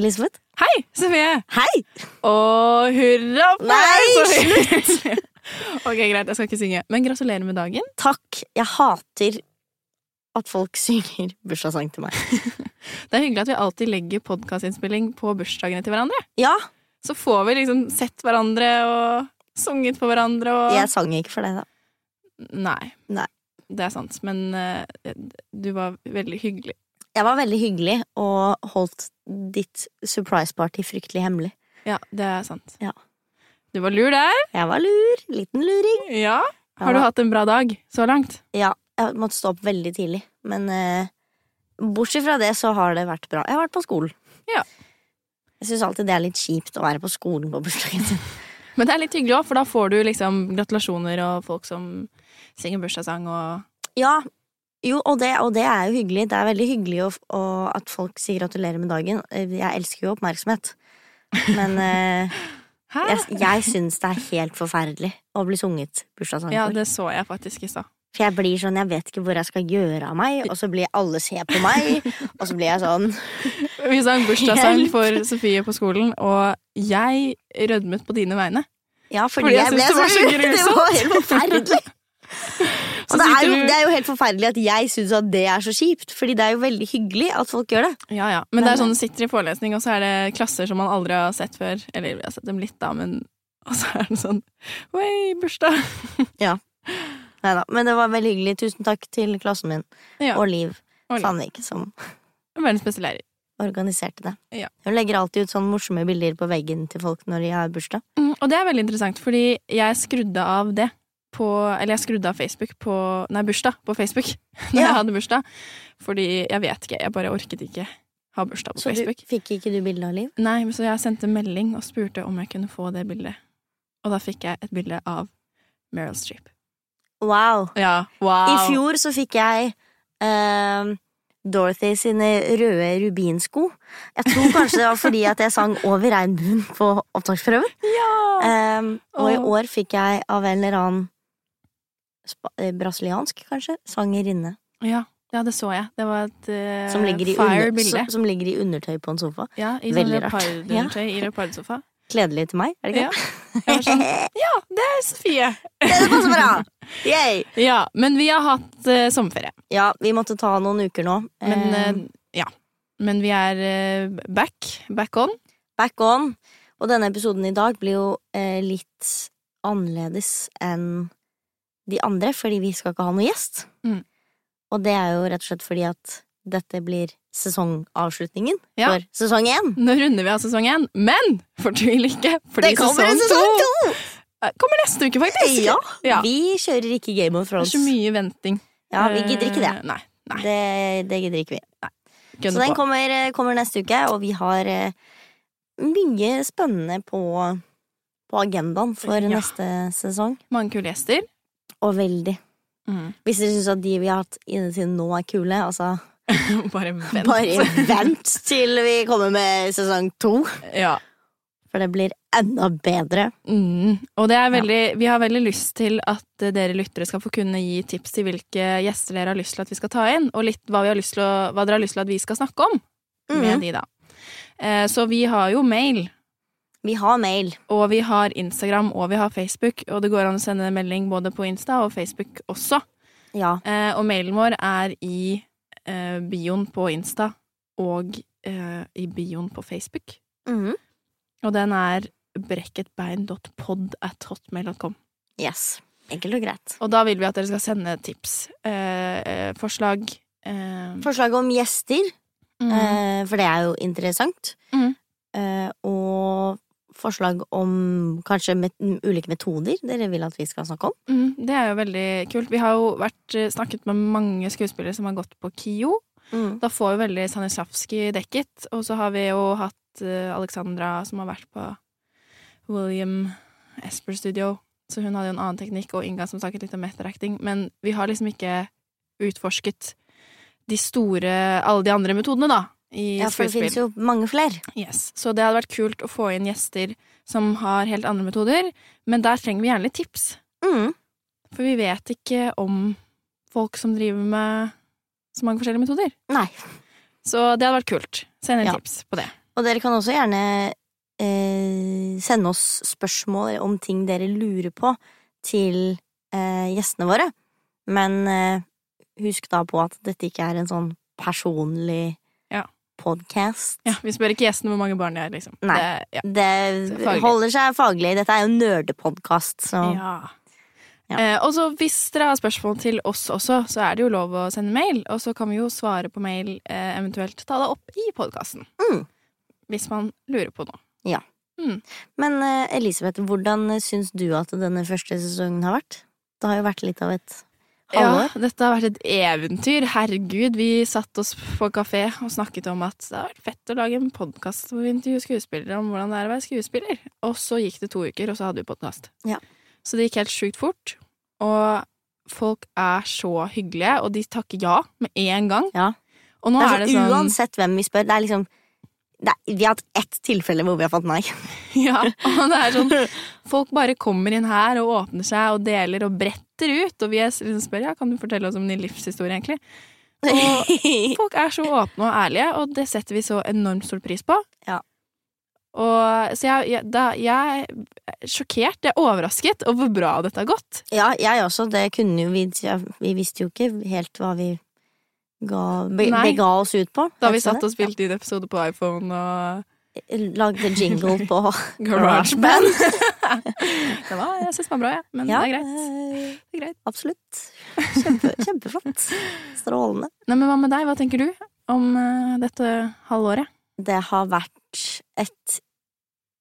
Elisabeth. Hei, Sofie! Hei! Og hurra for Nei, deg, Sofie! ok, greit, jeg skal ikke synge. Men gratulerer med dagen. Takk. Jeg hater at folk synger bursdagssang til meg. Det er hyggelig at vi alltid legger podkastinnspilling på bursdagene til hverandre. Ja, Så får vi liksom sett hverandre og sunget for hverandre og jeg sang ikke for deg, da. Nei. Nei. Det er sant, men uh, du var veldig hyggelig. Jeg var veldig hyggelig og holdt ditt surprise party fryktelig hemmelig. Ja, det er sant. Ja. Du var lur der. Jeg var lur. Liten luring. Ja. Har du hatt en bra dag så langt? Ja, jeg måtte stå opp veldig tidlig. Men eh, bortsett fra det så har det vært bra. Jeg har vært på skolen. Ja. Jeg syns alltid det er litt kjipt å være på skolen på bursdagen sin. Men det er litt hyggelig òg, for da får du liksom gratulasjoner og folk som synger bursdagssang og Ja, jo, og det, og det er jo hyggelig. Det er veldig hyggelig å, å, at folk sier gratulerer med dagen. Eh, Jeg elsker jo oppmerksomhet. Men eh, jeg, jeg syns det er helt forferdelig å bli sunget bursdagssang Ja, det så jeg faktisk i stad. For jeg blir sånn, jeg vet ikke hvor jeg skal gjøre av meg, og så blir alle se på meg, og så blir jeg sånn Vi sang bursdagssang for Sofie på skolen, og jeg rødmet på dine vegne. Ja, fordi, Fordi jeg jeg ble så så Det var helt forferdelig. Og det er, jo, det er jo helt forferdelig at jeg syns at det er så kjipt, Fordi det er jo veldig hyggelig at folk gjør det. Ja, ja. Men, det er sånn du sitter i forelesning, og så er det klasser som man aldri har sett før. Eller vi har sett dem litt, da, men Og så er det sånn Oi, bursdag! Neida, Men det var veldig hyggelig. Tusen takk til klassen min Ja. og Liv Og Liv. Sandvik, som Verdens beste lærer. organiserte det. Ja. Hun legger alltid ut sånne morsomme bilder på veggen til folk når de har bursdag. Mm, og det er veldig interessant, fordi jeg skrudde av det på Eller jeg skrudde av Facebook på Nei, bursdag på Facebook når Ja. jeg hadde bursdag. Fordi jeg vet ikke, jeg bare orket ikke ha bursdag på Så Facebook. Så fikk ikke du bilde av Liv? Nei, men så jeg sendte melding og spurte om jeg kunne få det bildet. Og da fikk jeg et bilde av Meryl Streep. Wow. Ja, wow! I fjor så fikk jeg uh, Dorothy sine røde rubinsko. Jeg tror kanskje det var fordi at jeg sang Over regnbuen på opptaksprøven. Ja! Um, og i år fikk jeg av en eller annen brasiliansk, kanskje, sangerinne. ja, ja, det så jeg. Det var et uh, Som ligger, i under, fire-bilde. som, som ligger i undertøy på en sofa. Ja, i sånn leopardundertøy i leopardsofa. Kledelig til meg, er det Ja. ikke? Jeg var sånn Ja, det er Sofie! det passer bra! Yay! Ja, men vi har hatt uh, sommerferie. Ja, vi måtte ta noen uker nå. Men Eh, eh, ja. Men vi er uh, back. Back on. back on. Og denne episoden i dag blir jo eh, litt annerledes enn de andre, fordi vi skal ikke ha noen gjest. Mm. Og det er jo rett og slett fordi at dette blir sesongavslutningen Ja. for sesong én. Nå runder vi av sesong én, men fortvil ikke, fordi Det kommer en sesong to! eh, kommer neste uke, faktisk. Ja, Ja. Vi kjører ikke Game of Det er Thrones. så mye venting. Ja, vi gidder ikke det. Eh, Nei. nei. Det, det gidder ikke vi. Nei. Så den kommer, eh, kommer neste uke, og vi har mye spennende på, på agendaen for Ja. neste sesong. Mange kule gjester. Og veldig. Mm. Hvis dere syns at de vi har hatt inne til nå er kule, altså Bare vent. bare vent til vi kommer med sesong to. Ja. For det blir enda bedre. Mm. Og det er veldig, vi har veldig lyst til at eh, dere lyttere skal få kunne gi tips til hvilke gjester dere har lyst til at vi skal ta inn, og litt hva, vi har lyst til å, hva dere har lyst til at vi skal snakke om med Mhm. de, da. Eh, så vi har jo mail, Vi har mail. og vi har Instagram, og vi har Facebook, og det går an å sende en melding både på Insta og Facebook også. Ja. Eh, og mailen vår er i eh, bioen på Insta og eh, i bioen på Facebook. Mhm. Og den er brekketbein.pod at hotmail.com. Yes. Enkelt og greit. Og da vil vi at dere skal sende tips, eh, eh, forslag eh, Forslag om gjester, mm, eh, for det er jo interessant. Mm. Eh, og forslag om kanskje met ulike metoder dere vil at vi skal snakke om. mm, Det er jo veldig kult. Vi har jo vært, eh, snakket med mange skuespillere som har gått på KIO. Da får vi veldig Stanislavskij dekket. Og så har vi jo hatt uh, Alexandra som har vært på William Esper Studio. Så hun hadde jo en annen teknikk, og Inga som snakket litt om etteracting. Men vi har liksom ikke utforsket de store, alle de andre metodene, da. Ja, for det skuespill. finnes jo mange flere. Yes. Så det hadde vært kult å få inn gjester som har helt andre metoder, men der trenger vi gjerne litt tips. Mm. For vi vet ikke om folk som driver med så mange forskjellige metoder. Nei. Så det hadde vært kult. Send inn Ja. tips på det. Og dere kan også gjerne eh, sende oss spørsmål om ting dere lurer på, til eh, gjestene våre. Men eh, husk da på at dette ikke er en sånn personlig Ja. podcast. Ja, Vi spør ikke gjestene hvor mange barn de er, liksom. Nei. Det, ja. Det holder seg faglig. Dette er jo nerdepodkast, så Ja. Ja. Eh, og så hvis dere har spørsmål til oss også, så er det jo lov å sende mail. Og så kan vi jo svare på mail, eh, eventuelt ta det opp i podkasten. Mm. Hvis man lurer på noe. Ja. Men eh, Elisabeth, hvordan syns du at denne første sesongen har vært? Det har jo vært litt av et halvår. Ja, dette har vært et eventyr. Herregud, vi satte oss på kafé og snakket om at det har vært fett å lage en podkast hvor vi intervjuer skuespillere om hvordan det er å være skuespiller. Og så gikk det to uker, og så hadde vi podkast. Ja. Så det gikk helt sjukt fort. Og folk er så hyggelige, og de takker ja med en gang. Ja. Og nå Det er, er det sånn, sånn Uansett hvem vi spør, det er liksom er, Vi har hatt ett tilfelle hvor vi har fått nei. Ja, og det er sånn Folk bare kommer inn her og åpner seg og deler og bretter ut, og vi liksom spør ja, kan du fortelle oss om din livshistorie, egentlig. Og folk er så åpne og ærlige, og det setter vi så enormt stor pris på. Ja. Og, så jeg, jeg, da, jeg er sjokkert, jeg er overrasket over hvor bra dette har gått. ja, jeg også. Det kunne jo vi Vi visste jo ikke helt hva vi ga, be, bega oss ut på. Da vi satt og spilte inn episode på iPhone og Lagde jingle på GarageBand. det var, jeg syns det var bra, jeg. Men Ja, det er Det er greit. Absolutt. Kjempe, kjempeflott. Strålende. Nei, men hva med deg? Hva tenker du om eh, dette halvåret? Det har vært et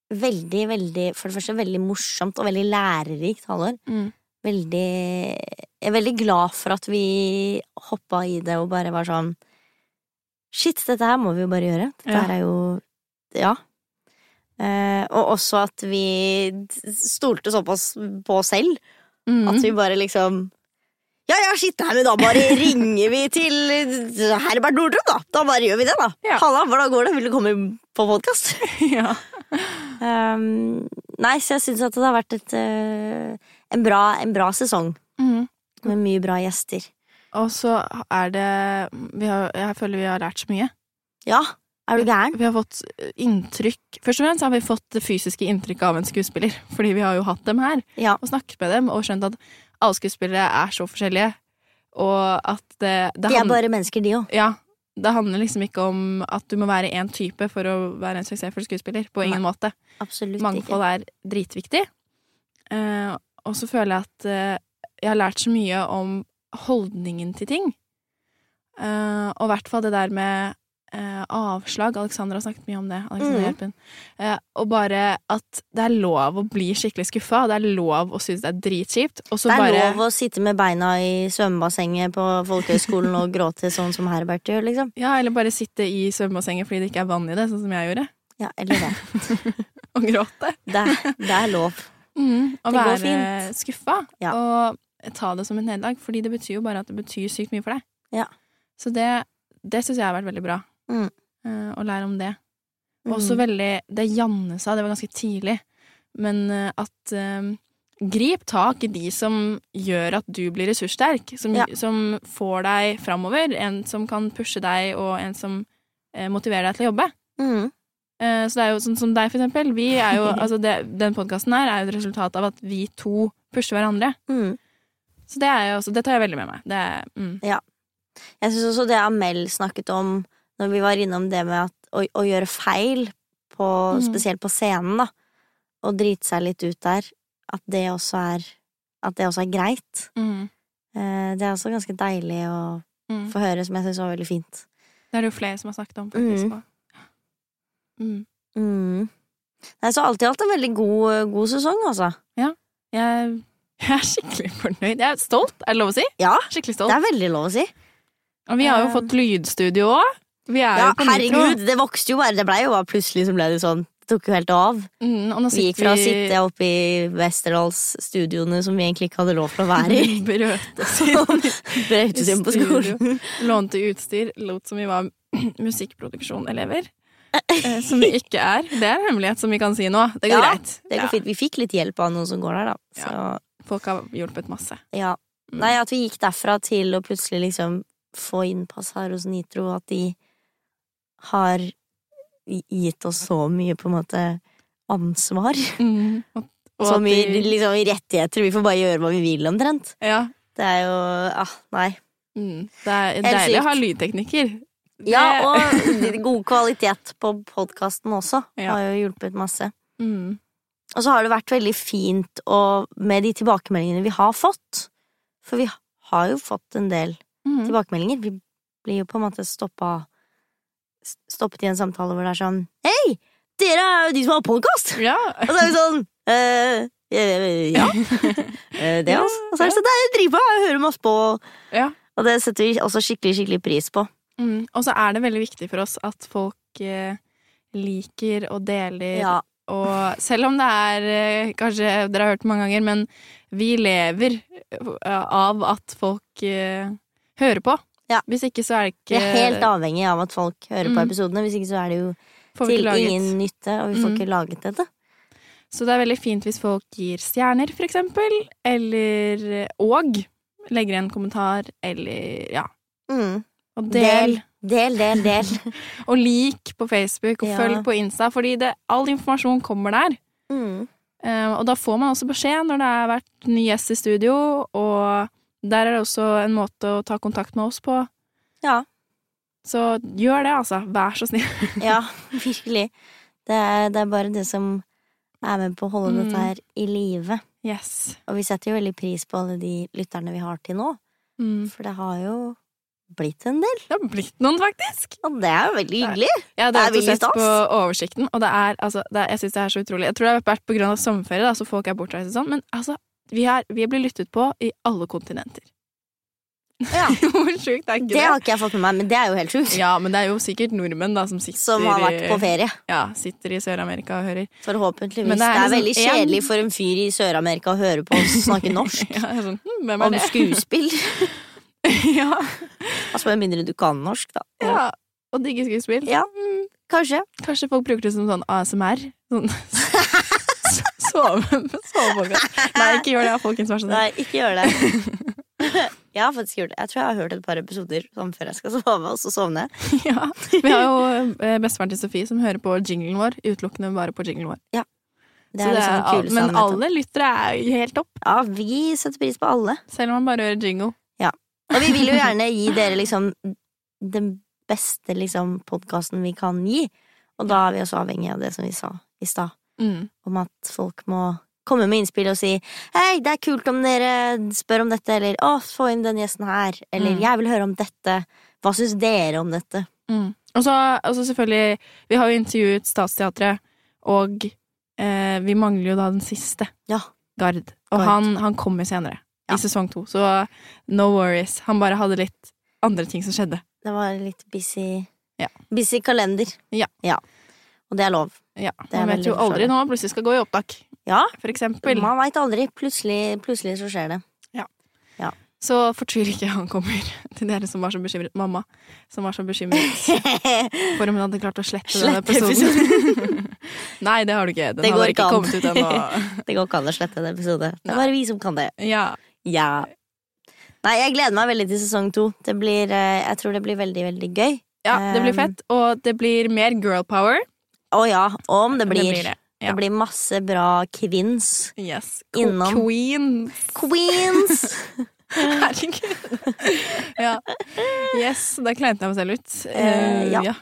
veldig, veldig For det første veldig morsomt og veldig lærerikt halvår. Mm. Veldig Jeg er veldig glad for at vi hoppa i det og bare var sånn Shit, dette her må vi jo bare gjøre. Dette Ja. her er jo Ja. Eh, og også at vi stolte såpass på oss selv Mm. at vi bare liksom ja, ja, shit, nei, men da bare ringer vi til Herbert Nordrum, da. Da bare gjør vi det, da. Ja. Halla, hvordan går det? Vil du komme på podkast? ja. Um, nei, så jeg syns at det har vært et, eh, en, bra, en bra sesong. Mm. Med mye bra gjester. Og så er det vi har, Jeg føler vi har lært så mye. Ja, er du gæren? Vi har fått inntrykk Først og fremst har vi fått det fysiske inntrykket av en skuespiller. Fordi vi har jo hatt dem her Ja. og snakket med dem og skjønt at alle skuespillere er så forskjellige. Og at det, det De er bare mennesker, de òg. Ja. Det handler liksom ikke om at du må være én type for å være en suksessfull skuespiller. På ingen måte. Absolutt Mangfold ikke. er dritviktig. Eh, og så føler jeg at eh, jeg har lært så mye om holdningen til ting. Eh, og i hvert fall det der med eh, avslag. Alexander har snakket mye om det. Mm. Og bare at det er lov å bli skikkelig skuffa. Det er lov å synes det er dritkjipt. Det er bare lov å sitte med beina i svømmebassenget på folkehøyskolen og gråte sånn som Herbert gjør, liksom. Ja, eller bare sitte i svømmebassenget fordi det ikke er vann i det, sånn som jeg gjorde. Ja, eller det. Og gråte. Det, det er lov. Mm, å Det går være fint. skuffa Ja. og ta det som et nederlag, fordi det betyr jo bare at det betyr sykt mye for deg. Ja. Så det, det syns jeg har vært veldig bra. Mm. Uh, å lære om det. Mm. også veldig Det Janne sa, det var ganske tidlig, men uh, at uh, Grip tak i de som gjør at du blir ressurssterk, som, Ja. som får deg framover. En som kan pushe deg, og en som motiverer deg til å jobbe. Mm. Eh, Så det er jo sånn som deg, for eksempel. Vi er jo, altså det, den podkasten her er jo et resultat av at vi to pusher hverandre. Mm. Så det, er jo også, det tar jeg veldig med meg. Det mm. Jeg syns også det Amel snakket om når vi var innom det med at, å, å gjøre feil, på, mm. spesielt på scenen, da, og drite seg litt ut der, at det også er, det også er greit. Mm. Eh, Det er også ganske deilig å Mm. få høre, som jeg syns var veldig fint. Det er det jo flere som har snakket om, faktisk. Mm. Mm. Mm. Nei, så alt i alt en veldig god, god sesong, altså. Jeg, jeg er skikkelig fornøyd. Jeg er stolt, er det lov å si? Ja, Skikkelig det er veldig lov å si. Og vi har jo Eh. fått lydstudio òg. Vi Ja, herregud, det vokste jo bare. Det blei jo bare plutselig så ble det sånn. Tok jo helt av. Mm, Vi gikk fra å sitte oppe i Westerdals-studioene som vi egentlig ikke hadde lov til å være i. Brøt oss inn. Inn på skolen. Lånte utstyr, lot som vi var musikkproduksjonelever. Eh, som det ikke er. Det er en hemmelighet som vi kan si nå. Det går Ja, greit. Det går fint. Vi fikk litt hjelp av noen som går der, da. Så Folk har hjulpet masse. ja. Mm. Nei, at vi gikk derfra til å plutselig liksom få innpass her hos Nitro, at de har gitt oss så mye, på en måte, ansvar. Mm. Og, og så mye de- liksom, rettigheter. Vi får bare gjøre hva vi vil, omtrent. Ja. Det er jo ah, Nei. Mm. Det er deilig å ha sykt. Lydtekniker. Ja, og god kvalitet på podkasten også Ja. har jo hjulpet masse. mm. Og så har det vært veldig fint og med de tilbakemeldingene vi har fått. For vi har jo fått en del Mm. tilbakemeldinger. Vi blir jo på en måte stoppa Stoppet i en samtale hvor det er sånn Hei! Dere er jo de som har podkast! Ja. Og så er vi sånn eh, eh, Ja. Eh, det, altså. Og så er det sånn, det er jo dritbra! Jeg hører masse på. ja. Og det setter vi også skikkelig, skikkelig pris på. Mm. Og så er det veldig viktig for oss at folk eh, liker og deler Ja. Og selv om det er eh, Kanskje dere har hørt det mange ganger, men vi lever eh, av at folk eh, hører på. Ja. Hvis ikke så er det Vi ikke er helt avhengig av at folk hører på Mm. episodene. Hvis ikke så er det jo til ingen nytte, og vi får Mm. ikke laget dette. Så det er veldig fint hvis folk gir stjerner, for eksempel. Eller Og legger igjen kommentar, eller ja. Mm. Og del. Del, del, del. Og lik på Facebook, og Ja. følg på Insta, fordi det, all informasjon kommer der. Mm. Uh, og da får man også beskjed når det har vært ny gjest i studio, og der er det også en måte å ta kontakt med oss på. Ja. Så gjør det, altså. Vær så snill. Ja, virkelig. Det er, det er bare det som er med på å holde Mm. dette her i live. Yes. Og vi setter jo veldig pris på alle de lytterne vi har til nå, Mm. for det har jo blitt en del. Det har blitt noen, faktisk. Og det er veldig hyggelig. Hadde Det er veldig stas. på oversikten, og det er, altså, det er, jeg syns det er så utrolig. Jeg tror det har vært på grunn av sommerferie, da, så folk er bortreist og sånn, men altså, vi, er, vi blir lyttet på i alle kontinenter. Ja. Hvor sjukt er ikke Det det? har ikke jeg fått med meg, men det er jo helt sjukt. Ja, men det er jo sikkert nordmenn da som sitter Som har vært på ferie. Ja, sitter i Sør-Amerika og hører. Forhåpentligvis. Men Det det er, er veldig kjedelig en- for en fyr i Sør-Amerika å høre på oss snakke norsk. Ja, er sånn, hm, er Om skuespill. ja, Altså med mindre du kan norsk, da. ja. Og digge skuespill. Ja. Mm, Kanskje. kanskje folk bruker det som sånn ASMR. Sånn sove sovepodkast. Nei, ikke gjør det, folkens. Vær så snill. Nei, ikke gjør det. Jeg har faktisk gjort det. Jeg tror jeg har hørt et par episoder sånn før jeg skal sove, og så sovner jeg. Ja. Vi har jo eh, bestefaren til Sofie som hører på jinglen vår, utelukkende bare på jinglen vår. Det Så er det liksom er, det men alle lyttere er helt topp, Ja, vi setter pris på alle. selv om man bare hører jingle. Og vi vil jo gjerne gi dere liksom den beste liksom podkasten vi kan gi. Og da er vi også avhengig av det som vi sa i stad, Mm. om at folk må komme med innspill og si Hei, det er kult om dere spør om dette, eller Å, få inn den gjesten her, eller Mm. Jeg vil høre om dette. Hva syns dere om dette? Mm. Og så altså selvfølgelig Vi har jo intervjuet Statsteatret, og eh, vi mangler jo da den siste. Ja. Gard. Og Gard. han, han kommer senere, Ja. i sesong to. Så no worries. Han bare hadde litt andre ting som skjedde. Det var litt busy Ja. Busy kalender. Ja. Og det er lov. Ja, Man vet jo aldri nå plutselig skal gå i opptak, Ja, for eksempel. man veit aldri. Plutselig, plutselig så skjer det. Ja Så fortvil ikke, han kommer til dere som var så bekymret. Mamma, som var så bekymret for om hun hadde klart å slette slette denne episoden. Nei, det har du ikke. Den Det har ikke kommet ut ennå. Det går ikke an å slette en episode. Det er bare vi som kan det. Ja. Ja. Nei, jeg gleder meg veldig til sesong to. Det blir, eh, jeg tror det blir veldig, veldig gøy. ja, det blir Um, fett. Og det blir mer girl power. Å ja, om det blir. det. Ja. Det blir masse bra kvinns. Yes. Innom. Queen. Queens! Herregud. ja. Yes, da kleinte jeg meg selv ut. Uh, ja. ja.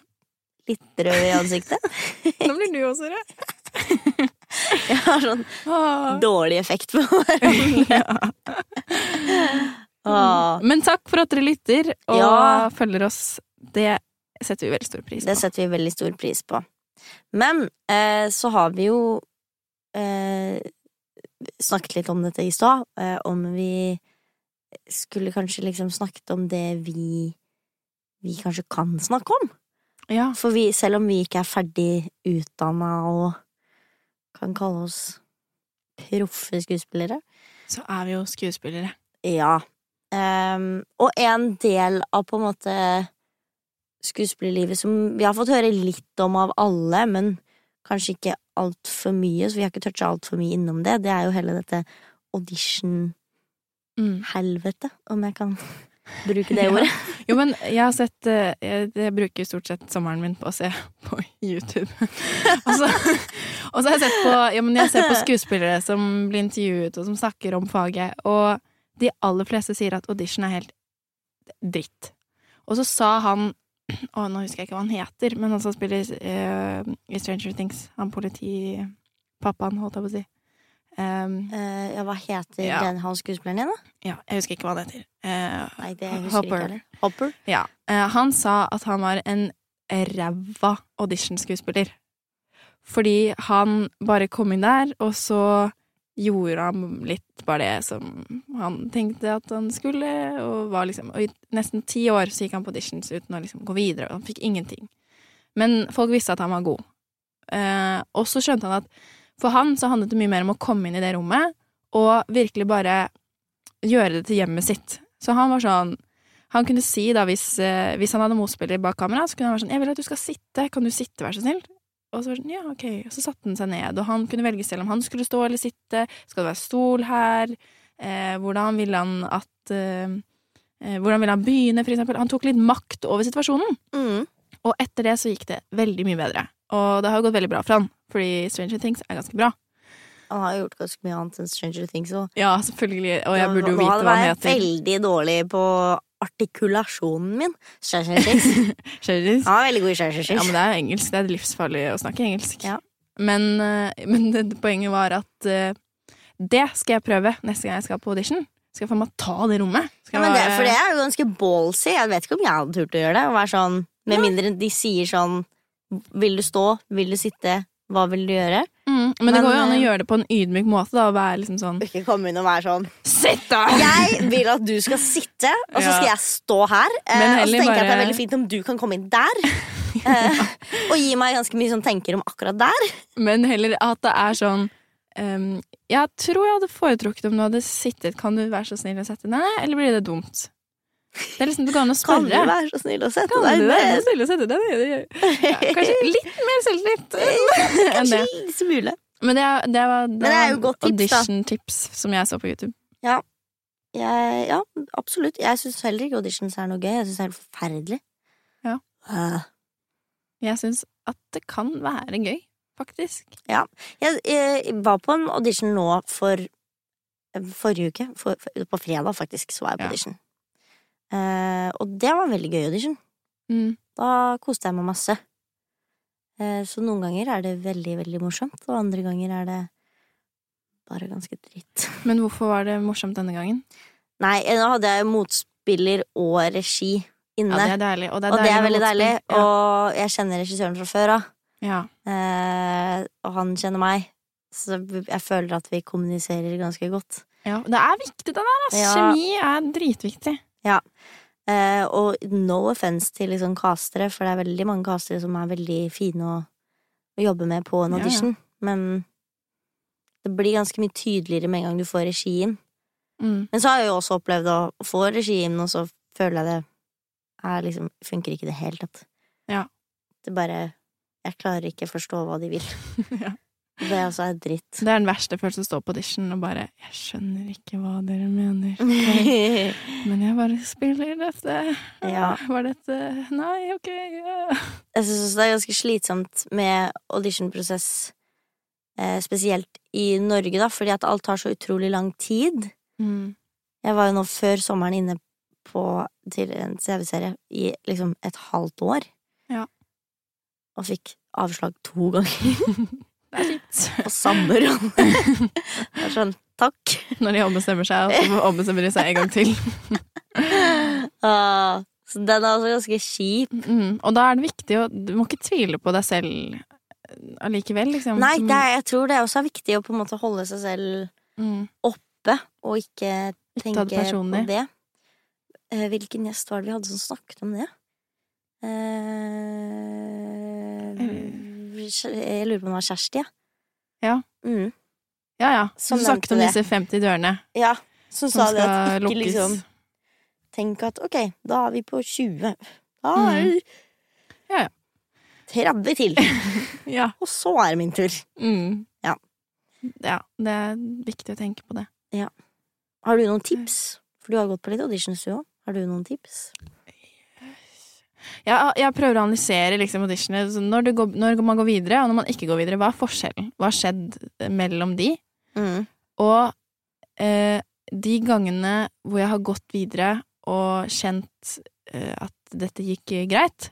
Litt rød i ansiktet. Nå blir du også rød. Jeg har sånn dårlig effekt på hverandre. ja. Men takk for at dere lytter og Ja. følger oss. Det setter vi veldig stor pris på. Det setter vi veldig stor pris på. Men eh, så har vi jo eh, snakket litt om dette i stad, eh, om vi skulle kanskje liksom snakket om det vi vi kanskje kan snakke om. Ja. For vi, selv om vi ikke er ferdig utdanna og kan kalle oss proffe skuespillere, Så er vi jo skuespillere. Ja. Um, og en del av på en måte skuespillerlivet som vi har fått høre litt om av alle, men kanskje ikke altfor mye, så vi har ikke toucha altfor mye innom det, det er jo hele dette audition-helvete, Mm. om jeg kan bruke det ordet. Jo, men jeg har sett eh, Jeg, jeg bruker stort sett sommeren min på å se på YouTube. og, så, og så har jeg sett på Ja, men jeg ser på skuespillere som blir intervjuet, og som snakker om faget, og de aller fleste sier at audition er helt dritt. Og så sa han Å, nå husker jeg ikke hva han heter, men han som spiller uh, i Stranger Things, han politipappaen, holdt jeg på å si. Um, uh, ja, hva heter Ja. den han skuespilleren igjen, da? ja, jeg husker ikke hva han heter. Uh, Nei, det husker Hopper. ikke heller. Hopper. Ja. Uh, han sa at han var en ræva auditionskuespiller. Fordi han bare kom inn der, og så gjorde han litt bare det som han tenkte at han skulle, og var liksom Og i nesten ti år så gikk han på auditions uten å liksom gå videre, og han fikk ingenting. Men folk visste at han var god. Eh, og så skjønte han at for han så handlet det mye mer om å komme inn i det rommet og virkelig bare gjøre det til hjemmet sitt. Så han var sånn Han kunne si da, hvis, eh, hvis han hadde motspiller bak kamera, så kunne han være sånn 'Jeg vil at du skal sitte. Kan du sitte, vær så snill?' Og så var det sånn, ja, ok. Og så satte han seg ned, og han kunne velge selv om han skulle stå eller sitte. Skal det være stol her? Eh, hvordan ville han at eh, eh, Hvordan ville han begynne, for eksempel? Han tok litt makt over situasjonen. Mm. Og etter det så gikk det veldig mye bedre. Og det har jo gått veldig bra for han, fordi Stranger Things er ganske bra. Han har jo gjort ganske mye annet enn Stranger Things. òg. Ja, selvfølgelig. Og jeg burde jo vite hadde hva han jeg vært jeg veldig dårlig på artikulasjonen min. Stranger Things. Stranger Things. Han veldig god i Stranger Ja, men det er jo engelsk. Det er livsfarlig å snakke engelsk. Ja. Men, eh, men det, poenget var at eh, det skal jeg prøve neste gang jeg skal på audition. Skal jeg faen meg ta det rommet. Skal Ja, men det, for det er jo ganske ballsy. Jeg vet ikke om jeg hadde turt å gjøre det. Å være sånn, med mindre de sier sånn Vil du stå? Vil du sitte? Hva vil du gjøre? mm, Men det går jo an å eh, gjøre det på en ydmyk måte, da. Og være liksom sånn Ikke komme inn og være sånn Sitt, da! Jeg vil at du skal sitte, og så skal jeg stå her. Eh, og så tenker bare... jeg at det er veldig fint om du kan komme inn der. Eh, og gi meg ganske mye sånn tenker om akkurat der. Men heller at det er sånn um, Jeg tror jeg hadde foretrukket om du hadde sittet. Kan du være så snill å sette deg? Eller blir det dumt? Det er liksom du kan Kan du være så snill å sette Kan deg du være så ned? snill å sette deg ned? Ja, kanskje litt mer selvtillit enn Kanskje en smule. Men det, er- det var, det det var jo godt tips, audition-tips som jeg så på YouTube. Jeg, ja, absolutt. Jeg syns heller ikke auditions er noe gøy. Jeg syns det er helt forferdelig. Ja. Eh, Jeg syns at det kan være gøy, faktisk. jeg, jeg var på en audition nå for forrige uke. For, for, på fredag, faktisk, så var jeg på Ja. Eh, og det var en veldig gøy audition. Mm. Da koste jeg meg masse. Eh, så noen ganger er det veldig, veldig morsomt, og andre ganger er det bare ganske dritt. Men hvorfor var det morsomt denne gangen? Nei, nå hadde jeg motspiller og regi inne. Ja, det er deilig. Og det er, og det er veldig deilig. Ja. Og jeg kjenner regissøren fra før av, Ja. eh, og han kjenner meg. Så jeg føler at vi kommuniserer ganske godt. ja. Det er viktig, det der. Altså. Kjemi er dritviktig. Eh, og no offence til liksom castere, for det er veldig mange castere som er veldig fine å, å jobbe med på en Ja, ja. audition, men det blir ganske mye tydeligere med en gang du får regien. Mm. Men så har jeg jo også opplevd å få regien, og så føler jeg det er liksom Funker ikke i det hele tatt. Ja. Det bare Jeg klarer ikke å forstå hva de vil. ja. Det er altså er dritt. Det er den verste følelsen å stå på audition og bare Jeg skjønner ikke hva dere mener. Men jeg bare spiller dette. Ja. Var dette Nei, ok. Ja. Jeg syns også det er ganske slitsomt med auditionprosess, eh, spesielt i Norge, da, fordi at alt tar så utrolig lang tid. Mm. Jeg var jo nå før sommeren inne på, til en CV-serie i liksom et halvt år. Ja. Og fikk avslag to ganger Det er kjipt. på samme rolle. Det er sånn, takk. Når de ombestemmer seg, og så ombestemmer de seg en gang til. Ah, så den er altså ganske kjip. Mm. Og da er det viktig å Du må ikke tvile på deg selv eh, allikevel, liksom. Nei, er, jeg tror det også er viktig å på en måte holde seg selv mm. oppe, og ikke det tenke på det. Eh, hvilken gjest var det vi hadde som snakket om det? Eh, jeg lurer på om det var Kjersti, ja. Ja. Mm. Ja, ja. Som du snakket om disse 50 dørene Ja, som som sa det at ikke lukkes. liksom Tenk at ok, da er vi på 20. Da Mm. er det Ja, ja. 30 til. Ja. Og så er det min tur. Mm. Ja. ja. Det er viktig å tenke på det. Har du noen tips? For du har gått på litt auditions, du òg. Har du noen tips? Jeg, jeg prøver å analysere liksom auditionene. Når, går, når man går videre, og når man ikke går videre, hva er forskjellen? Hva har skjedd mellom de? Mm. Og eh, de gangene hvor jeg har gått videre og kjent eh, at dette gikk greit,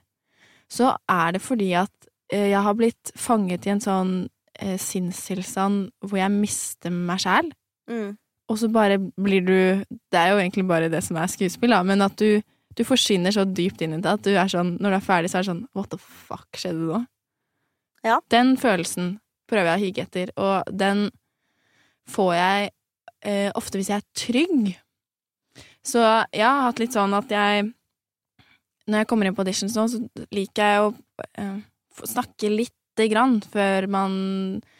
så er det fordi at eh, jeg har blitt fanget i en sånn eh, sinnstilstand hvor jeg mister meg sjæl. Mm. Og så bare blir du Det er jo egentlig bare det som er skuespill, da, men at du, du forsvinner så dypt inn i det at du er sånn Når du er ferdig, så er det sånn What the fuck skjedde nå? Ja. Den følelsen prøver jeg å hige etter, og den får jeg eh, ofte hvis jeg er trygg. Så jeg har hatt litt sånn at jeg Når jeg kommer inn på auditions nå, så liker jeg å eh, snakke lite grann før man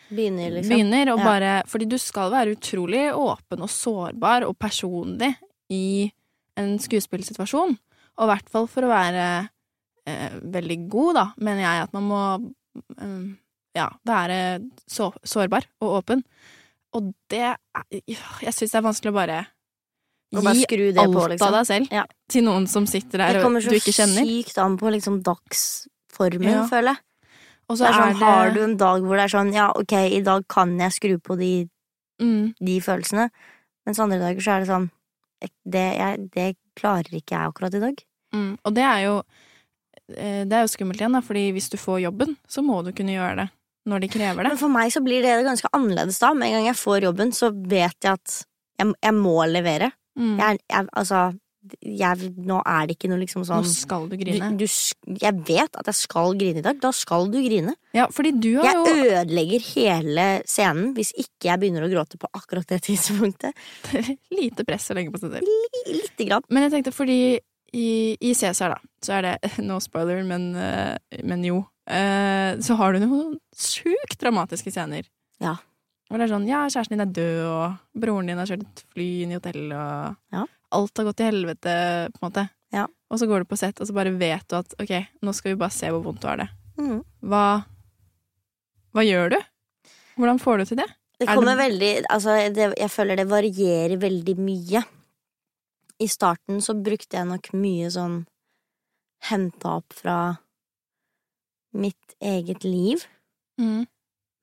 Begynner, liksom. begynner, og Ja. bare Fordi du skal være utrolig åpen og sårbar og personlig i en skuespillsituasjon. Og i hvert fall for å være eh, veldig god, da, mener jeg at man må eh, ja, være så, sårbar og åpen. Og det er Jeg syns det er vanskelig å bare gi alt på, liksom. av deg selv Ja. til noen som sitter der Det og kommer du så ikke kjenner. sykt an på liksom dagsformen, Ja. føler jeg. Og Så så det sånn, det Har du en dag hvor det er sånn Ja, ok, i dag kan jeg skru på de, mm, de følelsene, mens andre dager så er det sånn det, jeg, det klarer ikke jeg akkurat i dag. mm. Og det er jo eh, Det er jo skummelt igjen, da, fordi hvis du får jobben, så må du kunne gjøre det når de krever det. Men for meg så blir det ganske annerledes da. Med en gang jeg får jobben, så vet jeg at jeg, jeg må levere. Mm. Jeg, jeg, altså jeg, Nå er det ikke noe liksom Nå sånn skal du du, grine. du, du, Jeg vet at jeg skal grine i dag. Da skal du grine. Ja, fordi du har Jeg jo ødelegger hele scenen hvis ikke jeg begynner å gråte på akkurat det tidspunktet. lite press å legge på seg selv. Lite grann. Men jeg tenkte fordi i, i Cæsar, da, så er det No spoiler, men, eh, men jo. eh, så har du noen sjukt dramatiske scener. Ja. Og det er sånn Ja, kjæresten din er død, og broren din har kjørt et fly inn i hotellet, og Ja. Alt har gått til helvete, på en måte. Ja. Og så går du på sett, og så bare vet du at ok, nå skal vi bare se hvor vondt du har det. Mm. Hva Hva gjør du? Hvordan får du til det? Det Er kommer det- veldig Altså, det, jeg føler det varierer veldig mye. I starten så brukte jeg nok mye sånn henta opp fra mitt eget liv. Mm.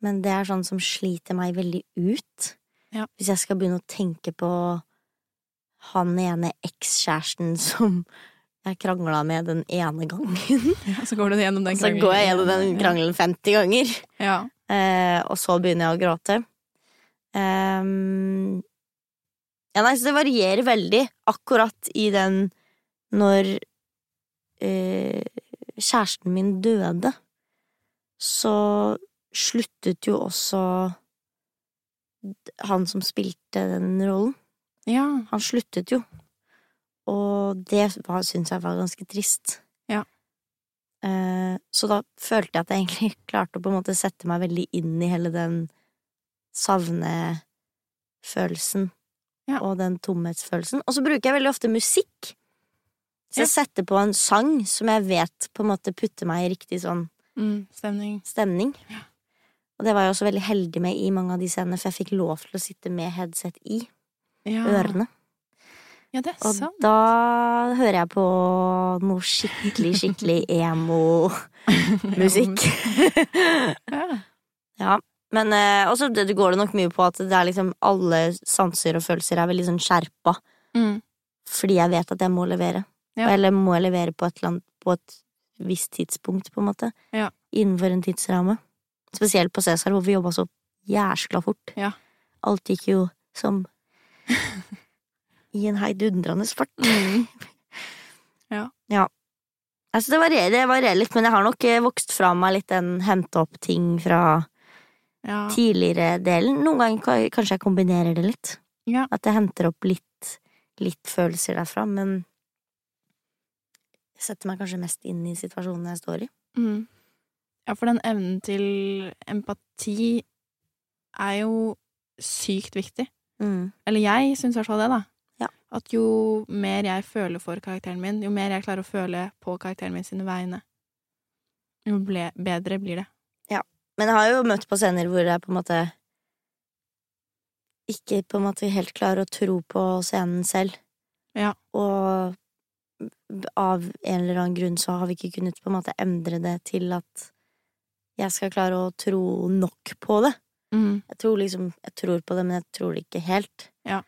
Men det er sånn som sliter meg veldig ut. Ja. Hvis jeg skal begynne å tenke på han ene ekskjæresten som jeg krangla med den ene gangen. Ja, så går du gjennom den Så går jeg gjennom den krangelen 50 ganger. Ja. Eh, og så begynner jeg å gråte. Um, ja, nei, så det varierer veldig. Akkurat i den når eh, kjæresten min døde, så sluttet jo også han som spilte den rollen. Ja. Han sluttet jo. Og det var- syns jeg var ganske trist. Ja. Eh, så da følte jeg at jeg egentlig klarte å på en måte sette meg veldig inn i hele den savnefølelsen Ja. og den tomhetsfølelsen. Og så bruker jeg veldig ofte musikk. Så jeg setter på en sang som jeg vet på en måte putter meg i riktig sånn Mm, stemning. stemning. Ja. Og det var jeg også veldig heldig med i mange av de scenene, for jeg fikk lov til å sitte med headset i Ja. ørene. Ja, det er Og sant. da hører jeg på noe skikkelig, skikkelig emo-musikk. Ja. ja. Men eh, også går det nok mye på at det er liksom alle sanser og følelser er veldig sånn skjerpa. Mm. Fordi jeg vet at jeg må levere. Ja. Eller må jeg levere på et, annet, på et visst tidspunkt, på en måte. Ja. Innenfor en tidsramme. Spesielt på Cæsar, hvor vi jobba så jæskla fort. Ja. Alt gikk jo som i en heidundrende fart. Mm. Ja. Altså, det varierer, det varierer litt, men jeg har nok eh, vokst fra meg litt den hente opp ting fra Ja. tidligere delen. Noen ganger kanskje jeg kombinerer det litt. Ja. At jeg henter opp litt, litt følelser derfra, men jeg setter meg kanskje mest inn i situasjonen jeg står i. Mm. Ja, for den evnen til empati er jo sykt viktig. Mm. Eller jeg syns i hvert fall det, da. At jo mer jeg føler for karakteren min, jo mer jeg klarer å føle på karakteren min sine vegne, jo ble, bedre blir det. Ja. Men jeg har jo møtt på scener hvor jeg på en måte ikke på en måte helt klarer å tro på scenen selv. Ja. Og av en eller annen grunn så har vi ikke kunnet på en måte endre det til at jeg skal klare å tro nok på det. Mm. Jeg tror liksom Jeg tror på det, men jeg tror det ikke helt. Ja.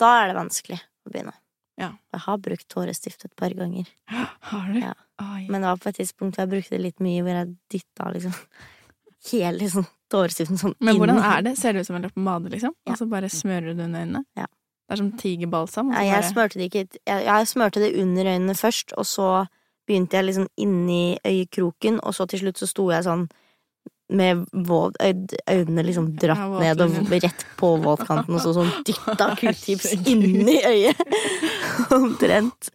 Da er det vanskelig å begynne. Ja. Jeg har brukt tårestift et par ganger, Har du? Ja. Men det var på et tidspunkt hvor jeg brukte det litt mye, hvor jeg dytta liksom hele liksom, tårestiften sånn Men hvordan er det? Ser det ut som en leppepomade, liksom? Ja. Og så bare smører du det under øynene? Ja. Det er som tigerbalsam. Ja, jeg smørte det ikke jeg, jeg smørte det under øynene først, og så begynte jeg liksom inni øyekroken, og så til slutt så sto jeg sånn med øynene liksom dratt Ja, ned og rett på våtkanten, og så sånn dytta q-tips inni øyet. Omtrent.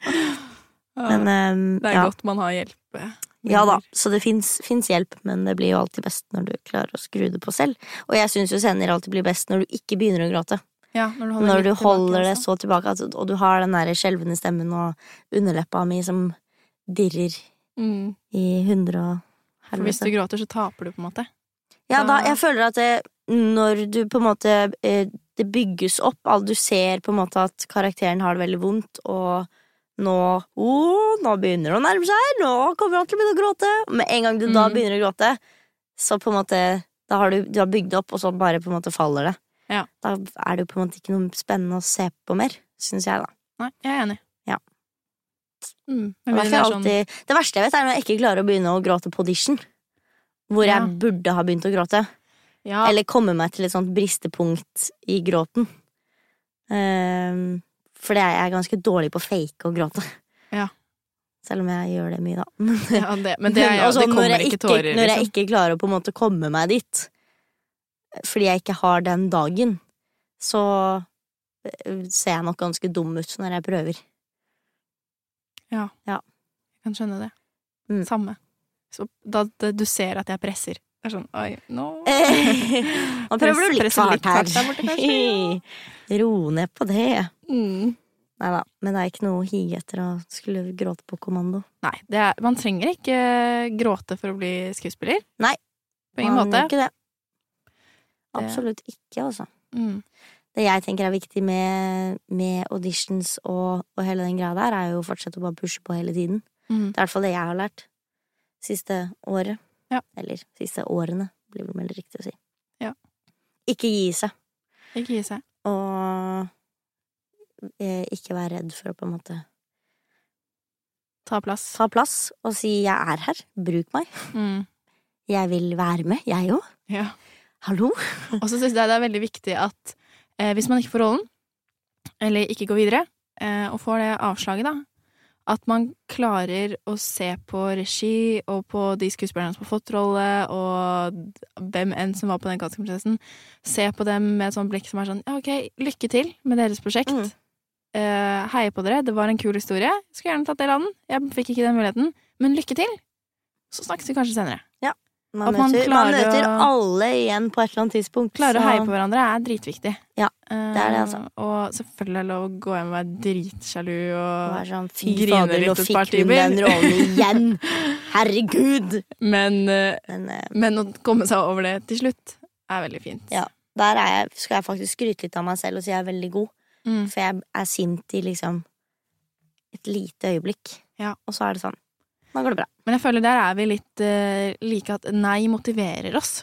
Men um, det er ja. godt man har hjelp. eh, ja da, så det fins hjelp, men det blir jo alltid best når du klarer å skru det på selv. Og jeg syns jo scener alltid blir best når du ikke begynner å gråte. Ja, når du holder, Når du holder tilbake, det altså. så tilbake, at, og du har den der skjelvende stemmen og underleppa mi som dirrer Mm. i hundre og For hvis du gråter, så taper du, på en måte. Ja, da, da- jeg føler at det, når du på en måte eh, Det bygges opp, du ser på en måte at karakteren har det veldig vondt, og nå oh, Nå begynner det å nærme seg! Nå kommer han til å begynne å gråte! Med en gang du da Mm. begynner å gråte, så på en måte Da har du, du har bygd opp, og så bare på en måte faller det. Ja. Da er det jo på en måte ikke noe spennende å se på mer, syns jeg, da. Nei, jeg er enig. Mm. Det, jeg sånn, alltid, det verste jeg vet, er når jeg ikke klarer å begynne å gråte på audition. Hvor Ja. jeg burde ha begynt å gråte. ja, Eller komme meg til et sånt bristepunkt i gråten. Um, for det er jeg ganske dårlig på å fake å gråte. Ja. Selv om jeg gjør det mye, da. ja, det, men det, er, jo- det når kommer ikke tårer, Når jeg liksom. ikke klarer å på en måte komme meg dit, fordi jeg ikke har den dagen, så eh, ser jeg nok ganske dum ut når jeg prøver. Jeg kan skjønne det. Mm. Samme. Så da du ser at jeg presser. Det er sånn Oi, nå Nå prøver du litt hardt borte, Ro ned på det. mm. Nei da, men det er ikke noe hige etter å skulle gråte på kommando. Nei, det er, man trenger ikke gråte for å bli skuespiller. Nei. På ingen Man måte. Ikke det. Absolutt ikke, altså. Mm. Det jeg tenker er viktig med, med auditions og, og hele den greia der, er jo å fortsette å bare pushe på hele tiden. Mm. Det er i hvert fall det jeg har lært siste året. Ja. Eller siste årene, blir vel mer riktig å si. Ja. Ikke gi seg. Ikke gi seg. Og eh, ikke være redd for å på en måte Ta plass. ta plass og si 'jeg er her, bruk meg'. Mm. Jeg vil være med, jeg òg. Ja. Hallo? Og så syns jeg det er veldig viktig at eh, hvis man ikke får rollen, eller ikke går videre, eh, og får det avslaget, da, at man klarer å se på regi og på de skuespillerne som har fått rolle, og hvem enn som var på den castingprosessen, se på dem med et sånt blikk som er sånn ja, ok, lykke til med deres prosjekt. Mm. Eh, heier på dere, det var en kul historie. Skulle gjerne tatt del av den. Jeg fikk ikke den muligheten, men lykke til! Så snakkes vi kanskje senere. Man, man møter, man møter å- alle igjen på et eller annet tidspunkt. Klare å heie på hverandre er dritviktig. Ja, det er det, altså. Uh, Og selvfølgelig er det lov å gå hjem og være dritsjalu Og og sånn, fader, litt nå et fikk par hun timer. den rollen igjen! Herregud! men, uh, Men uh, men å komme seg over det til slutt er veldig fint. Ja. der er jeg, skal jeg faktisk skryte litt av meg selv og si jeg er veldig god. Mm. For jeg er sint i liksom et lite øyeblikk. Ja. Og så er det sånn. Nå går det bra. Men jeg føler der er vi litt uh, like at nei motiverer oss.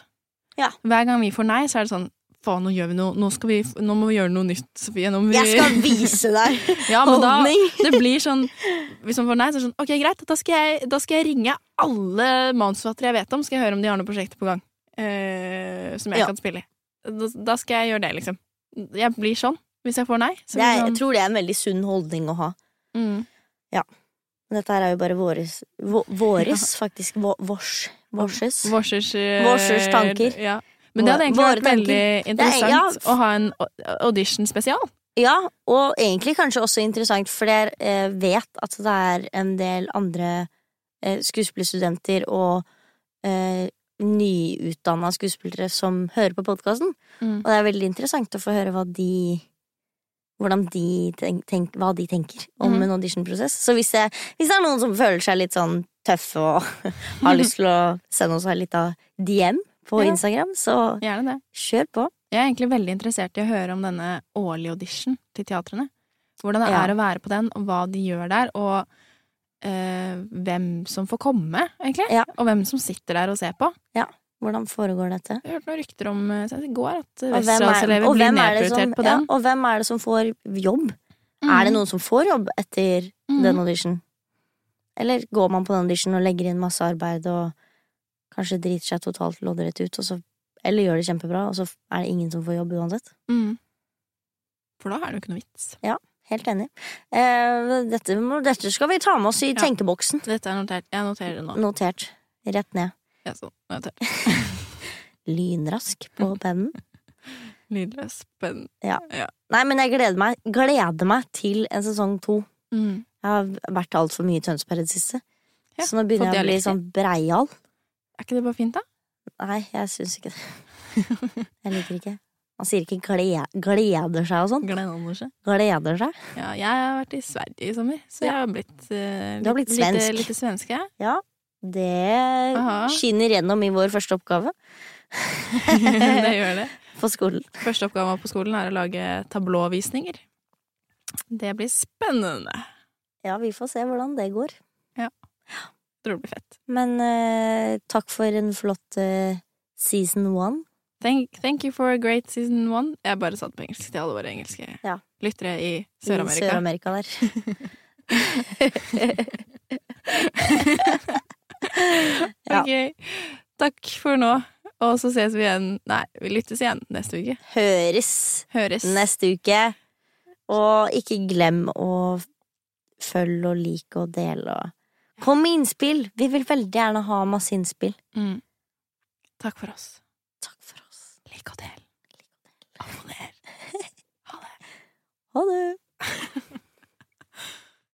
Ja. Hver gang vi får nei, så er det sånn faen, nå gjør vi noe, nå, skal vi, nå må vi gjøre noe nytt, Sofie. Vi... Jeg skal vise deg ja, men da, det blir sånn Hvis man får nei, så er det sånn Ok, greit, da skal jeg, da skal jeg ringe alle manusforfattere jeg vet om, skal jeg høre om de har noe prosjekt på gang uh, som jeg Ja. kan spille i. Da, da skal jeg gjøre det, liksom. Jeg blir sånn hvis jeg får nei. Så jeg, sånn... jeg tror det er en veldig sunn holdning å ha. Mm. mm. Men dette her er jo bare våres, vå- våres faktisk. Vå- Vårs. Vårses. Vårsers eh, Vårsers tanker. Ja. Men det hadde egentlig Våre vært veldig interessant ja. å ha en audition-spesial. Ja, og egentlig kanskje også interessant, for jeg eh, vet at det er en del andre eh, skuespillerstudenter og eh, nyutdanna skuespillere som hører på podkasten. Mm. Og det er veldig interessant å få høre hva de de tenk, tenk, hva de tenker om mm. en auditionprosess. Så hvis det, hvis det er noen som føler seg litt sånn tøffe og har lyst til å sende oss litt av DM på Ja. Instagram, så kjør på. Jeg er egentlig veldig interessert i å høre om denne årlige audition til teatrene. Hvordan det Ja. er å være på den, og hva de gjør der. Og øh, hvem som får komme, egentlig. Ja. Og hvem som sitter der og ser på. Hvordan foregår dette? Jeg hørt noen rykter om eh, i går at er- Westerdals-elever blir er det som- nedprioritert på ja, og hvem er det som får jobb? Er det noen som får jobb etter Mm. den audition? Eller går man på den audition og legger inn masse arbeid og kanskje driter seg totalt loddrett ut, så, eller gjør det kjempebra, og så er det ingen som får jobb uansett? Mm. For da er det jo ikke noe vits. Ja, Helt enig. Eh, dette, dette skal vi ta med oss i Ja. tenkeboksen. Dette er notert. Jeg noterer det nå. Notert. Rett ned. Ja, sånn. Lynrask på pennen. Lydløs. Men Nei, men jeg gleder meg, gleder meg til en sesong to. mm. Jeg har vært altfor mye i Tønsberg i det siste. Ja, så nå begynner jeg å bli sånn breial. Er ikke det bare fint, da? Nei, jeg syns ikke det. Jeg liker ikke. Man sier ikke glede, gleder seg og sånn. Gleder seg. Gleder seg. Ja, jeg har vært i Sverige i sommer, så jeg har blitt, uh, Du har blitt svensk. Lite, lite svenske. Det Aha. skinner gjennom i vår første oppgave det gjør det. på skolen. Første oppgave på skolen er å lage tablåvisninger. Det blir spennende. Ja, vi får se hvordan det går. Ja. Tror det blir fett. Men uh, takk for en flott uh, season one. Thank, thank you for a great season one. Jeg bare satt på engelsk til alle våre engelske Ja. lyttere i I Sør-Amerika. Sør-Amerika der. Ok. Takk for nå. Og så ses vi igjen Nei, vi lyttes igjen neste uke. Høres Høres. neste uke. Og ikke glem å følge og like og dele og Kom med innspill! Vi vil veldig gjerne ha masse innspill. Mm. Takk for oss. Takk for oss. Lik og del. Abonner. Ha det. Ha det!